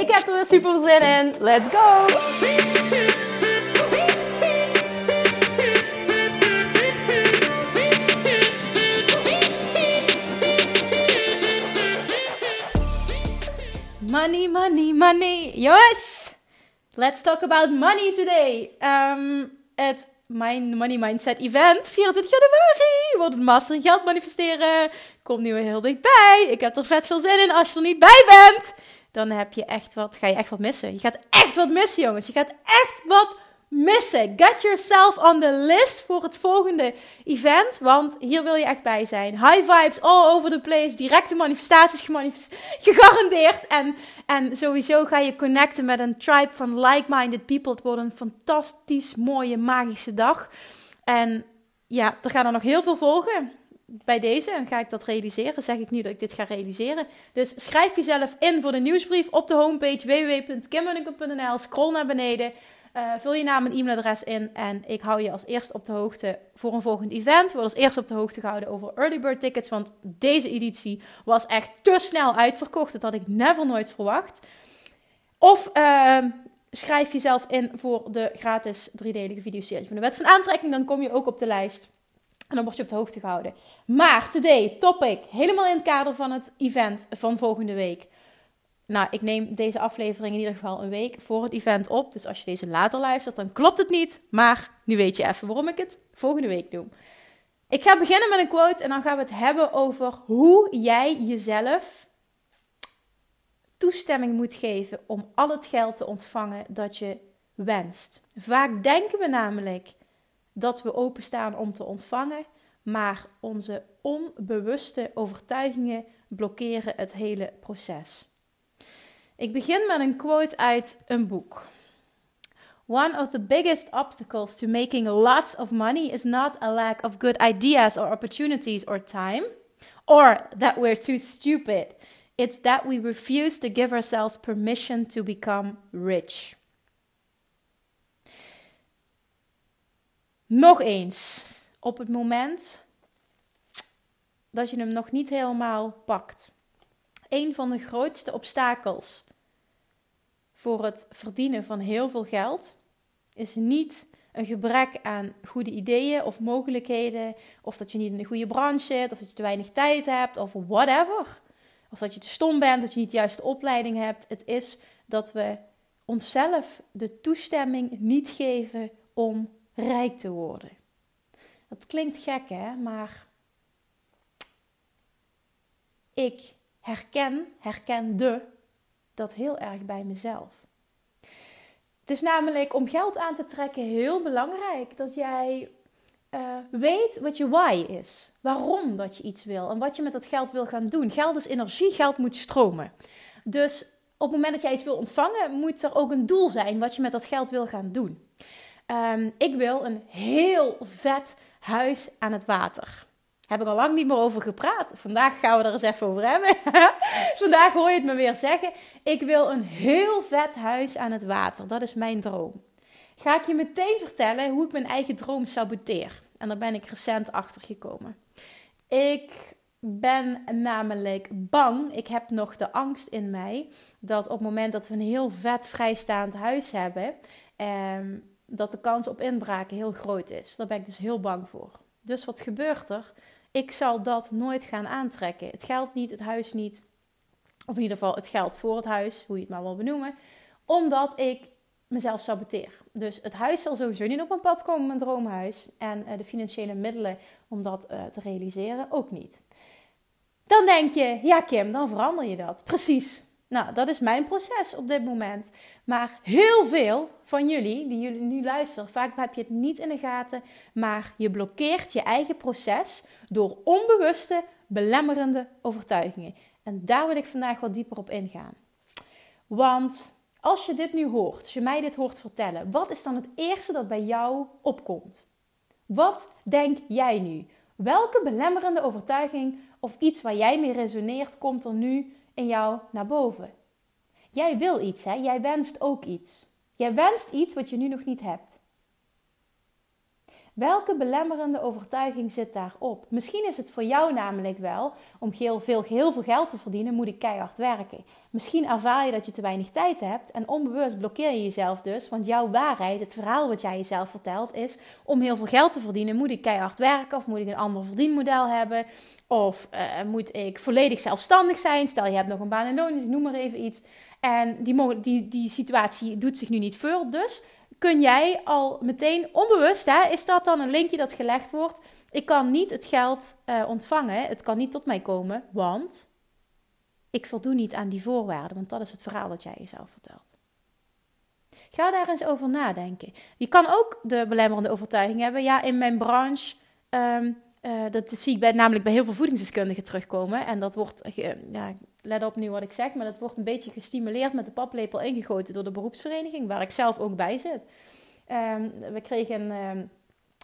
Ik heb er weer super zin in. Let's go! Money, money, money. Jongens, let's talk about money today. Um, het mijn Money Mindset Event, 24 januari, wordt het Master Geld manifesteren. Komt nu heel dichtbij. Ik heb er vet veel zin in als je er niet bij bent dan heb je echt wat, ga je echt wat missen. Je gaat echt wat missen, jongens. Je gaat echt wat missen. Get yourself on the list voor het volgende event, want hier wil je echt bij zijn. High vibes all over the place, directe manifestaties gegarandeerd. En, en sowieso ga je connecten met een tribe van like-minded people. Het wordt een fantastisch mooie, magische dag. En ja, er gaan er nog heel veel volgen bij deze ga ik dat realiseren. Zeg ik nu dat ik dit ga realiseren. Dus schrijf jezelf in voor de nieuwsbrief op de homepage www.kimmunniken.nl. Scroll naar beneden. Uh, vul je naam en e-mailadres in. En ik hou je als eerste op de hoogte voor een volgend event. Je wordt als eerste op de hoogte gehouden over early bird tickets. Want deze editie was echt te snel uitverkocht. Dat had ik never nooit verwacht. Of uh, schrijf jezelf in voor de gratis driedelige videoserie van de Wet van Aantrekking. Dan kom je ook op de lijst. En dan word je op de hoogte gehouden. Maar today, topic, helemaal in het kader van het event van volgende week. Nou, ik neem deze aflevering in ieder geval een week voor het event op. Dus als je deze later luistert, dan klopt het niet. Maar nu weet je even waarom ik het volgende week doe. Ik ga beginnen met een quote en dan gaan we het hebben over hoe jij jezelf toestemming moet geven om al het geld te ontvangen dat je wenst. Vaak denken we namelijk dat we openstaan om te ontvangen, maar onze onbewuste overtuigingen blokkeren het hele proces. Ik begin met een quote uit een boek. One of the biggest obstacles to making lots of money is not a lack of good ideas or opportunities or time, or that we're too stupid. It's that we refuse to give ourselves permission to become rich. Nog eens, op het moment dat je hem nog niet helemaal pakt. Een van de grootste obstakels voor het verdienen van heel veel geld is niet een gebrek aan goede ideeën of mogelijkheden, of dat je niet in de goede branche zit, of dat je te weinig tijd hebt, of whatever. Of dat je te stom bent, dat je niet de juiste opleiding hebt. Het is dat we onszelf de toestemming niet geven om rijk te worden. Dat klinkt gek hè, maar ik herken, herkende dat heel erg bij mezelf. Het is namelijk om geld aan te trekken heel belangrijk dat jij uh, weet wat je why is. Waarom dat je iets wil en wat je met dat geld wil gaan doen. Geld is energie, geld moet stromen. Dus op het moment dat jij iets wil ontvangen, moet er ook een doel zijn wat je met dat geld wil gaan doen. Um, ik wil een heel vet huis aan het water. Heb ik al lang niet meer over gepraat. Vandaag gaan we er eens even over hebben. Vandaag hoor je het me weer zeggen. Ik wil een heel vet huis aan het water. Dat is mijn droom. Ga ik je meteen vertellen hoe ik mijn eigen droom saboteer. En daar ben ik recent achter gekomen. Ik ben namelijk bang. Ik heb nog de angst in mij dat op het moment dat we een heel vet vrijstaand huis hebben, um, dat de kans op inbraken heel groot is. Daar ben ik dus heel bang voor. Dus wat gebeurt er? Ik zal dat nooit gaan aantrekken. Het geld niet, het huis niet. Of in ieder geval het geld voor het huis, hoe je het maar wil benoemen. Omdat ik mezelf saboteer. Dus het huis zal sowieso niet op mijn pad komen, mijn droomhuis. En uh, de financiële middelen om dat uh, te realiseren ook niet. Dan denk je, ja Kim, dan verander je dat. Precies. Nou, dat is mijn proces op dit moment. Maar heel veel van jullie, die jullie nu luisteren, vaak heb je het niet in de gaten, maar je blokkeert je eigen proces door onbewuste, belemmerende overtuigingen. En daar wil ik vandaag wat dieper op ingaan. Want Als je dit nu hoort, als je mij dit hoort vertellen, wat is dan het eerste dat bij jou opkomt? Wat denk jij nu? Welke belemmerende overtuiging of iets waar jij mee resoneert, komt er nu in jou naar boven? Jij wil iets, hè? Jij wenst ook iets. Jij wenst iets wat je nu nog niet hebt. Welke belemmerende overtuiging zit daarop? Misschien is het voor jou namelijk wel, om heel veel, heel veel geld te verdienen, moet ik keihard werken. Misschien ervaar je dat je te weinig tijd hebt en onbewust blokkeer je jezelf dus. Want jouw waarheid, het verhaal wat jij jezelf vertelt, is om heel veel geld te verdienen moet ik keihard werken of moet ik een ander verdienmodel hebben. Of uh, moet ik volledig zelfstandig zijn, stel je hebt nog een baan en loon, dus ik noem maar even iets. En die, die, die situatie doet zich nu niet voor, dus kun jij al meteen onbewust, hè, is dat dan een linkje dat gelegd wordt? Ik kan niet het geld uh, ontvangen, het kan niet tot mij komen, want ik voldoe niet aan die voorwaarden, want dat is het verhaal dat jij jezelf vertelt. Ga daar eens over nadenken. Je kan ook de belemmerende overtuiging hebben, ja, in mijn branche um, uh, dat zie ik bij, namelijk bij heel veel voedingsdeskundigen terugkomen. En dat wordt, ja, let op nu wat ik zeg, maar dat wordt een beetje gestimuleerd met de paplepel ingegoten door de beroepsvereniging, waar ik zelf ook bij zit. Um, we kregen een, um,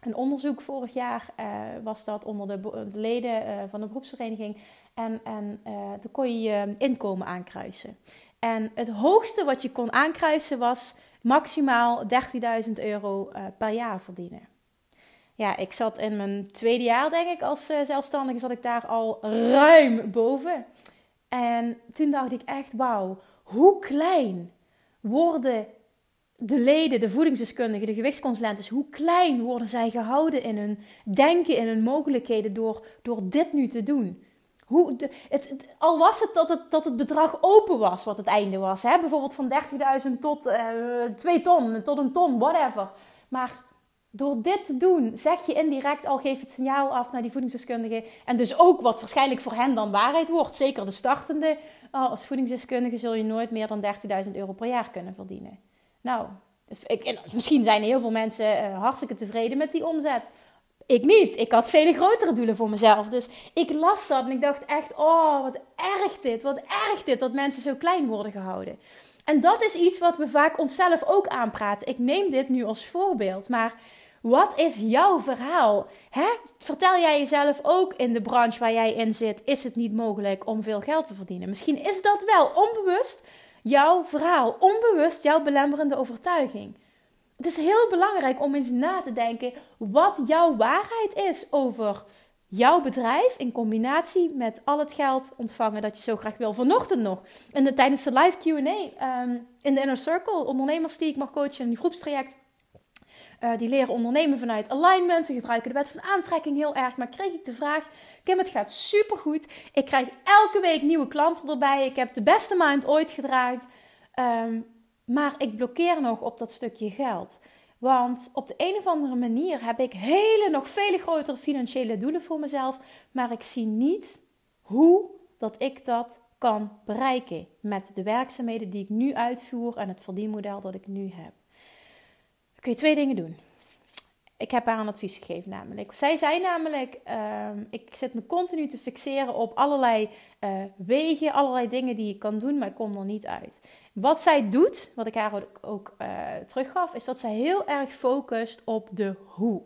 een, onderzoek vorig jaar, uh, was dat onder de, de leden uh, van de beroepsvereniging. En, en toen kon je je inkomen aankruisen. En het hoogste wat je kon aankruisen was maximaal 30.000 euro per jaar verdienen ja, ik zat in mijn tweede jaar, denk ik, als uh, zelfstandige, zat ik daar al ruim boven. En toen dacht ik echt, wauw, hoe klein worden de leden, de voedingsdeskundigen, de gewichtsconsulenten, hoe klein worden zij gehouden in hun denken, in hun mogelijkheden door, door dit nu te doen? Hoe het, al was het dat, het dat het bedrag open was, wat het einde was. Hè? Bijvoorbeeld van 30.000 tot uh, eh, 2 ton, tot een ton, whatever. Maar door dit te doen, zeg je indirect al, geef het signaal af naar die voedingsdeskundige. En dus ook wat waarschijnlijk voor hen dan waarheid wordt. Zeker de startende. Oh, als voedingsdeskundige zul je nooit meer dan 30.000 euro per jaar kunnen verdienen. Nou, ik, misschien zijn heel veel mensen uh, hartstikke tevreden met die omzet. Ik niet. Ik had vele grotere doelen voor mezelf. Dus ik las dat en ik dacht echt, oh, wat erg dit. Wat erg dit dat mensen zo klein worden gehouden. En dat is iets wat we vaak onszelf ook aanpraten. Ik neem dit nu als voorbeeld, maar wat is jouw verhaal? Hè? Vertel jij jezelf ook in de branche waar jij in zit, is het niet mogelijk om veel geld te verdienen? Misschien is dat wel onbewust jouw verhaal, onbewust jouw belemmerende overtuiging. Het is heel belangrijk om eens na te denken wat jouw waarheid is over jouw bedrijf in combinatie met al het geld ontvangen dat je zo graag wil. Vanochtend nog, in de, tijdens de live Q&A um, in de Inner Circle, ondernemers die ik mag coachen in die groepstraject, uh, die leren ondernemen vanuit alignment. We gebruiken de wet van aantrekking heel erg. Maar kreeg ik de vraag: Kim, het gaat supergoed. Ik krijg elke week nieuwe klanten erbij. Ik heb de beste maand ooit gedraaid. Um, maar ik blokkeer nog op dat stukje geld. Want op de een of andere manier heb ik hele, nog vele grotere financiële doelen voor mezelf. Maar ik zie niet hoe dat ik dat kan bereiken met de werkzaamheden die ik nu uitvoer en het verdienmodel dat ik nu heb kun je twee dingen doen. Ik heb haar een advies gegeven namelijk. Zij zei namelijk, ehm, ik zit me continu te fixeren op allerlei uh, wegen, allerlei dingen die ik kan doen, maar ik kom er niet uit. Wat zij doet, wat ik haar ook, ook uh, teruggaf, is dat zij heel erg focust op de hoe.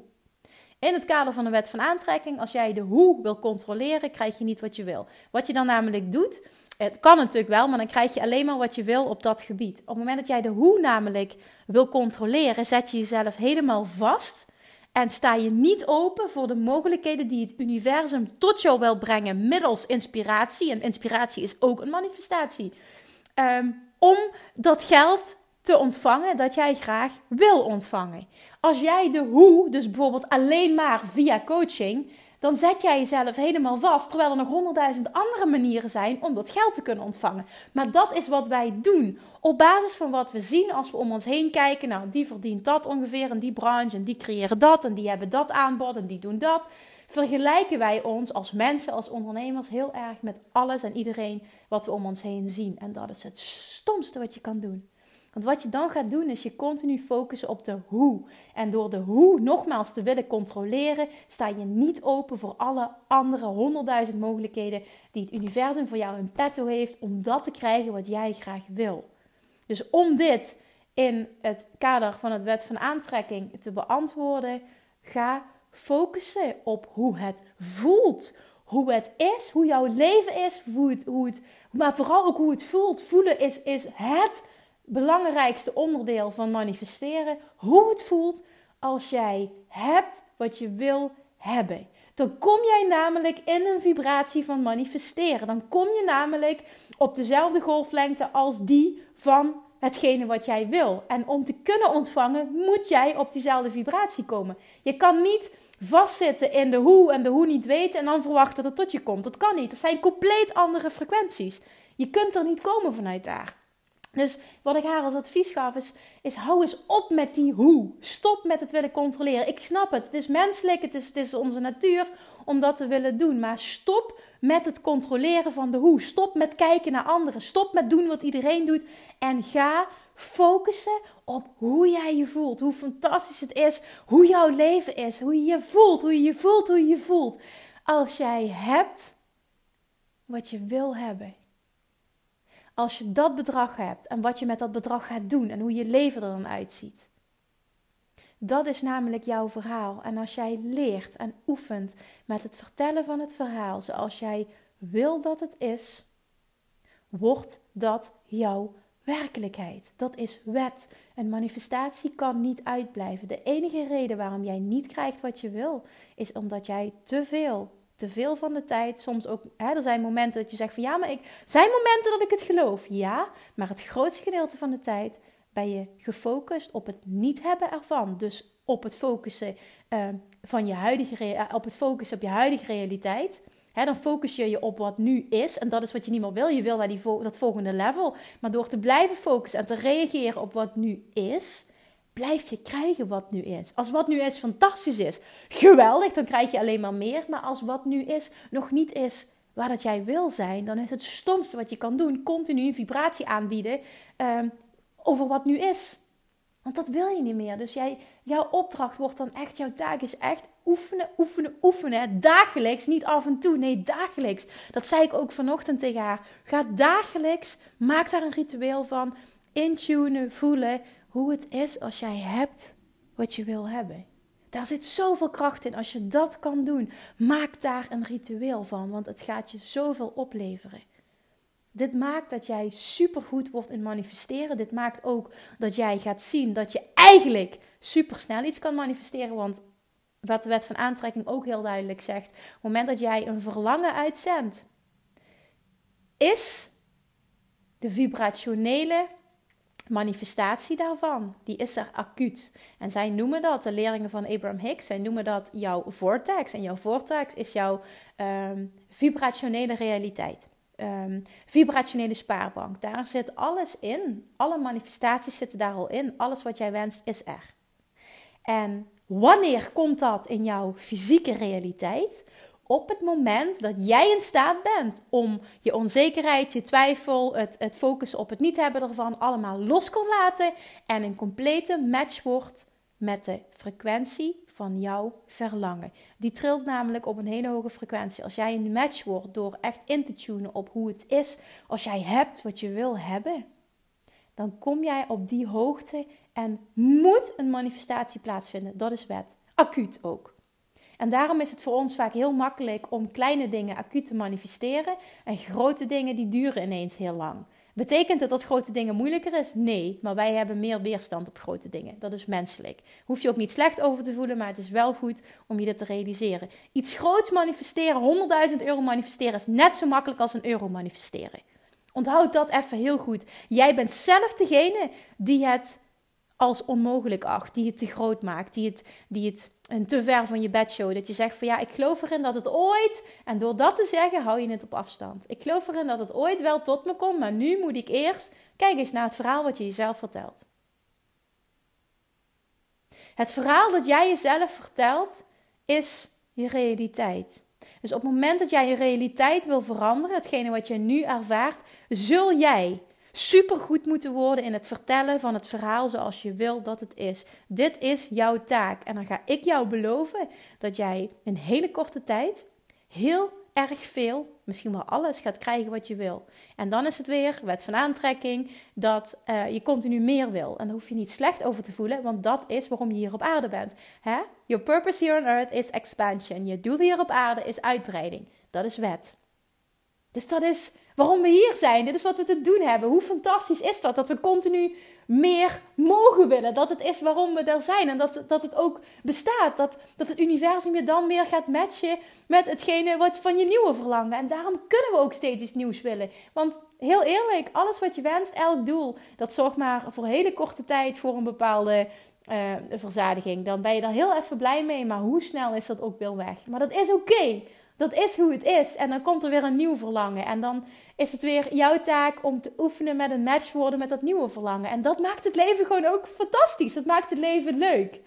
In het kader van de wet van aantrekking, als jij de hoe wil controleren, krijg je niet wat je wil. Wat je dan namelijk doet, het kan natuurlijk wel, maar dan krijg je alleen maar wat je wil op dat gebied. Op het moment dat jij de hoe namelijk wil controleren, zet je jezelf helemaal vast. En sta je niet open voor de mogelijkheden die het universum tot jou wil brengen middels inspiratie. En inspiratie is ook een manifestatie. Ehm, om dat geld te ontvangen dat jij graag wil ontvangen. Als jij de hoe, dus bijvoorbeeld alleen maar via coaching, dan zet jij jezelf helemaal vast. Terwijl er nog honderdduizend andere manieren zijn om dat geld te kunnen ontvangen. Maar dat is wat wij doen. Op basis van wat we zien als we om ons heen kijken. Nou, die verdient dat ongeveer in die branche. En die creëren dat. En die hebben dat aanbod. En die doen dat. Vergelijken wij ons als mensen, als ondernemers heel erg met alles en iedereen wat we om ons heen zien. En dat is het stomste wat je kan doen. Want wat je dan gaat doen is je continu focussen op de hoe. En door de hoe nogmaals te willen controleren, sta je niet open voor alle andere honderdduizend mogelijkheden die het universum voor jou in petto heeft om dat te krijgen wat jij graag wil. Dus om dit in het kader van het wet van aantrekking te beantwoorden, ga focussen op hoe het voelt. Hoe het is, hoe jouw leven is, hoe het, hoe het, maar vooral ook hoe het voelt. Voelen is, is het belangrijkste onderdeel van manifesteren. Hoe het voelt als jij hebt wat je wil hebben. Dan kom jij namelijk in een vibratie van manifesteren. Dan kom je namelijk op dezelfde golflengte als die van hetgene wat jij wil. En om te kunnen ontvangen, moet jij op diezelfde vibratie komen. Je kan niet vastzitten in de hoe en de hoe niet weten en dan verwachten dat het tot je komt. Dat kan niet. Dat zijn compleet andere frequenties. Je kunt er niet komen vanuit daar. Dus wat ik haar als advies gaf is, is hou eens op met die hoe. Stop met het willen controleren. Ik snap het. Het is menselijk. Het is, het is onze natuur om dat te willen doen. Maar stop met het controleren van de hoe. Stop met kijken naar anderen. Stop met doen wat iedereen doet. En ga focussen op hoe jij je voelt. Hoe fantastisch het is. Hoe jouw leven is. Hoe je je voelt. Hoe je je voelt. Hoe je je voelt. Als jij hebt wat je wil hebben. Als je dat bedrag hebt en wat je met dat bedrag gaat doen en hoe je leven er dan uitziet. Dat is namelijk jouw verhaal. En als jij leert en oefent met het vertellen van het verhaal zoals jij wil dat het is, wordt dat jouw werkelijkheid. Dat is wet. Een manifestatie kan niet uitblijven. De enige reden waarom jij niet krijgt wat je wil, is omdat jij te veel veel van de tijd. Soms ook, hè, er zijn momenten dat je zegt van ja, maar ik. Zijn momenten dat ik het geloof? Ja, maar het grootste gedeelte van de tijd ben je gefocust op het niet hebben ervan. Dus op het focussen uh, van je huidige, uh, op het focussen op je huidige realiteit. Hè, dan focus je je op wat nu is. En dat is wat je niet meer wil. Je wil naar die dat volgende level. Maar door te blijven focussen en te reageren op wat nu is, blijf je krijgen wat nu is. Als wat nu is fantastisch is, geweldig, dan krijg je alleen maar meer. Maar als wat nu is nog niet is waar dat jij wil zijn, dan is het stomste wat je kan doen continu een vibratie aanbieden um, over wat nu is. Want dat wil je niet meer. Dus jij, jouw opdracht wordt dan echt, jouw taak is echt oefenen, oefenen, oefenen. Dagelijks, niet af en toe, nee, dagelijks. Dat zei ik ook vanochtend tegen haar. Ga dagelijks, maak daar een ritueel van. Intunen, voelen hoe het is als jij hebt wat je wil hebben. Daar zit zoveel kracht in. Als je dat kan doen, maak daar een ritueel van, want het gaat je zoveel opleveren. Dit maakt dat jij supergoed wordt in manifesteren. Dit maakt ook dat jij gaat zien dat je eigenlijk supersnel iets kan manifesteren. Want wat de wet van aantrekking ook heel duidelijk zegt: op het moment dat jij een verlangen uitzendt, is de vibrationele manifestatie daarvan, die is er acuut. En zij noemen dat, de leerlingen van Abraham Hicks, zij noemen dat jouw vortex. En jouw vortex is jouw um, vibrationele realiteit. Um, vibrationele spaarbank. Daar zit alles in. Alle manifestaties zitten daar al in. Alles wat jij wenst is er. En wanneer komt dat in jouw fysieke realiteit? Op het moment dat jij in staat bent om je onzekerheid, je twijfel, het, het focussen op het niet hebben ervan allemaal los kon laten en een complete match wordt met de frequentie van jouw verlangen. Die trilt namelijk op een hele hoge frequentie. Als jij een match wordt door echt in te tunen op hoe het is, als jij hebt wat je wil hebben, dan kom jij op die hoogte en moet een manifestatie plaatsvinden. Dat is wet. Acuut ook. En daarom is het voor ons vaak heel makkelijk om kleine dingen acuut te manifesteren en grote dingen die duren ineens heel lang. Betekent het dat grote dingen moeilijker is? Nee, maar wij hebben meer weerstand op grote dingen. Dat is menselijk. Hoef je ook niet slecht over te voelen, maar het is wel goed om je dit te realiseren. Iets groots manifesteren, 100.000 euro manifesteren, is net zo makkelijk als een euro manifesteren. Onthoud dat even heel goed. Jij bent zelf degene die het als onmogelijk acht, die het te groot maakt, die het, die het een te ver van je bedshow. Dat je zegt van ja, ik geloof erin dat het ooit, en door dat te zeggen hou je het op afstand. Ik geloof erin dat het ooit wel tot me komt, maar nu moet ik eerst, kijk eens naar het verhaal wat je jezelf vertelt. Het verhaal dat jij jezelf vertelt is je realiteit. Dus op het moment dat jij je realiteit wil veranderen, hetgene wat je nu ervaart, zul jij supergoed moeten worden in het vertellen van het verhaal zoals je wil dat het is. Dit is jouw taak. En dan ga ik jou beloven dat jij in hele korte tijd heel erg veel, misschien wel alles, gaat krijgen wat je wil. En dan is het weer, wet van aantrekking, dat uh, je continu meer wil. En daar hoef je niet slecht over te voelen, want dat is waarom je hier op aarde bent. Hè? Your purpose here on earth is expansion. Je doel hier op aarde is uitbreiding. Dat is wet. Dus dat is waarom we hier zijn. Dit is wat we te doen hebben. Hoe fantastisch is dat? Dat we continu meer mogen willen. Dat het is waarom we er zijn. En dat, dat het ook bestaat. Dat, dat het universum je dan meer gaat matchen met hetgene wat van je nieuwe verlangen. En daarom kunnen we ook steeds iets nieuws willen. Want heel eerlijk, alles wat je wenst, elk doel, dat zorgt maar voor hele korte tijd voor een bepaalde uh, verzadiging. Dan ben je er heel even blij mee. Maar hoe snel is dat ook weer weg? Maar dat is oké. Dat is hoe het is. En dan komt er weer een nieuw verlangen. En dan is het weer jouw taak om te oefenen met een match worden met dat nieuwe verlangen. En dat maakt het leven gewoon ook fantastisch. Dat maakt het leven leuk.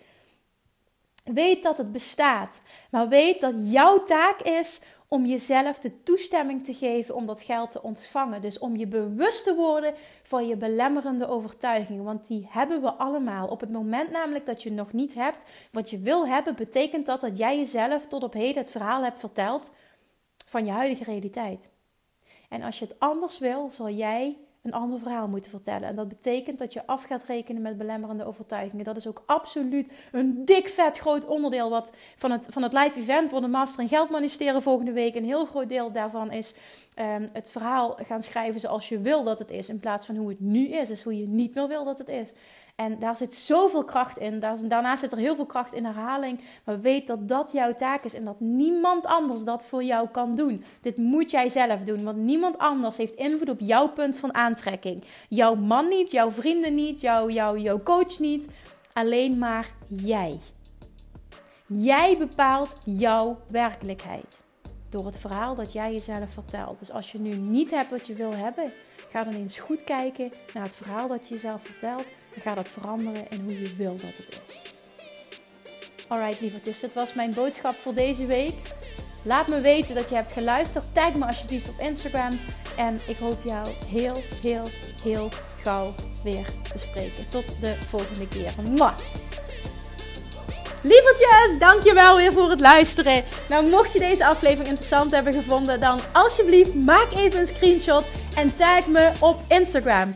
Weet dat het bestaat. Maar weet dat jouw taak is om jezelf de toestemming te geven om dat geld te ontvangen. Dus om je bewust te worden van je belemmerende overtuigingen. Want die hebben we allemaal. Op het moment namelijk dat je nog niet hebt wat je wil hebben, betekent dat dat jij jezelf tot op heden het verhaal hebt verteld van je huidige realiteit. En als je het anders wil, zal jij een ander verhaal moeten vertellen. En dat betekent dat je af gaat rekenen met belemmerende overtuigingen. Dat is ook absoluut een dik vet groot onderdeel wat van, het, van het live event voor de Master en Geld manifesteren volgende week. Een heel groot deel daarvan is um, het verhaal gaan schrijven zoals je wil dat het is. In plaats van hoe het nu is. Dus hoe je niet meer wil dat het is. En daar zit zoveel kracht in. Daarnaast zit er heel veel kracht in herhaling. Maar weet dat dat jouw taak is en dat niemand anders dat voor jou kan doen. Dit moet jij zelf doen, want niemand anders heeft invloed op jouw punt van aantrekking. Jouw man niet, jouw vrienden niet, jouw, jouw, jouw coach niet. Alleen maar jij. Jij bepaalt jouw werkelijkheid. Door het verhaal dat jij jezelf vertelt. Dus als je nu niet hebt wat je wil hebben, ga dan eens goed kijken naar het verhaal dat je jezelf vertelt en ga dat veranderen in hoe je wil dat het is. Alright lievertjes, dit was mijn boodschap voor deze week. Laat me weten dat je hebt geluisterd. Tag me alsjeblieft op Instagram. En ik hoop jou heel, heel, heel gauw weer te spreken. Tot de volgende keer. Mwah! Lievertjes, dankjewel weer voor het luisteren. Nou, mocht je deze aflevering interessant hebben gevonden, dan alsjeblieft maak even een screenshot en tag me op Instagram.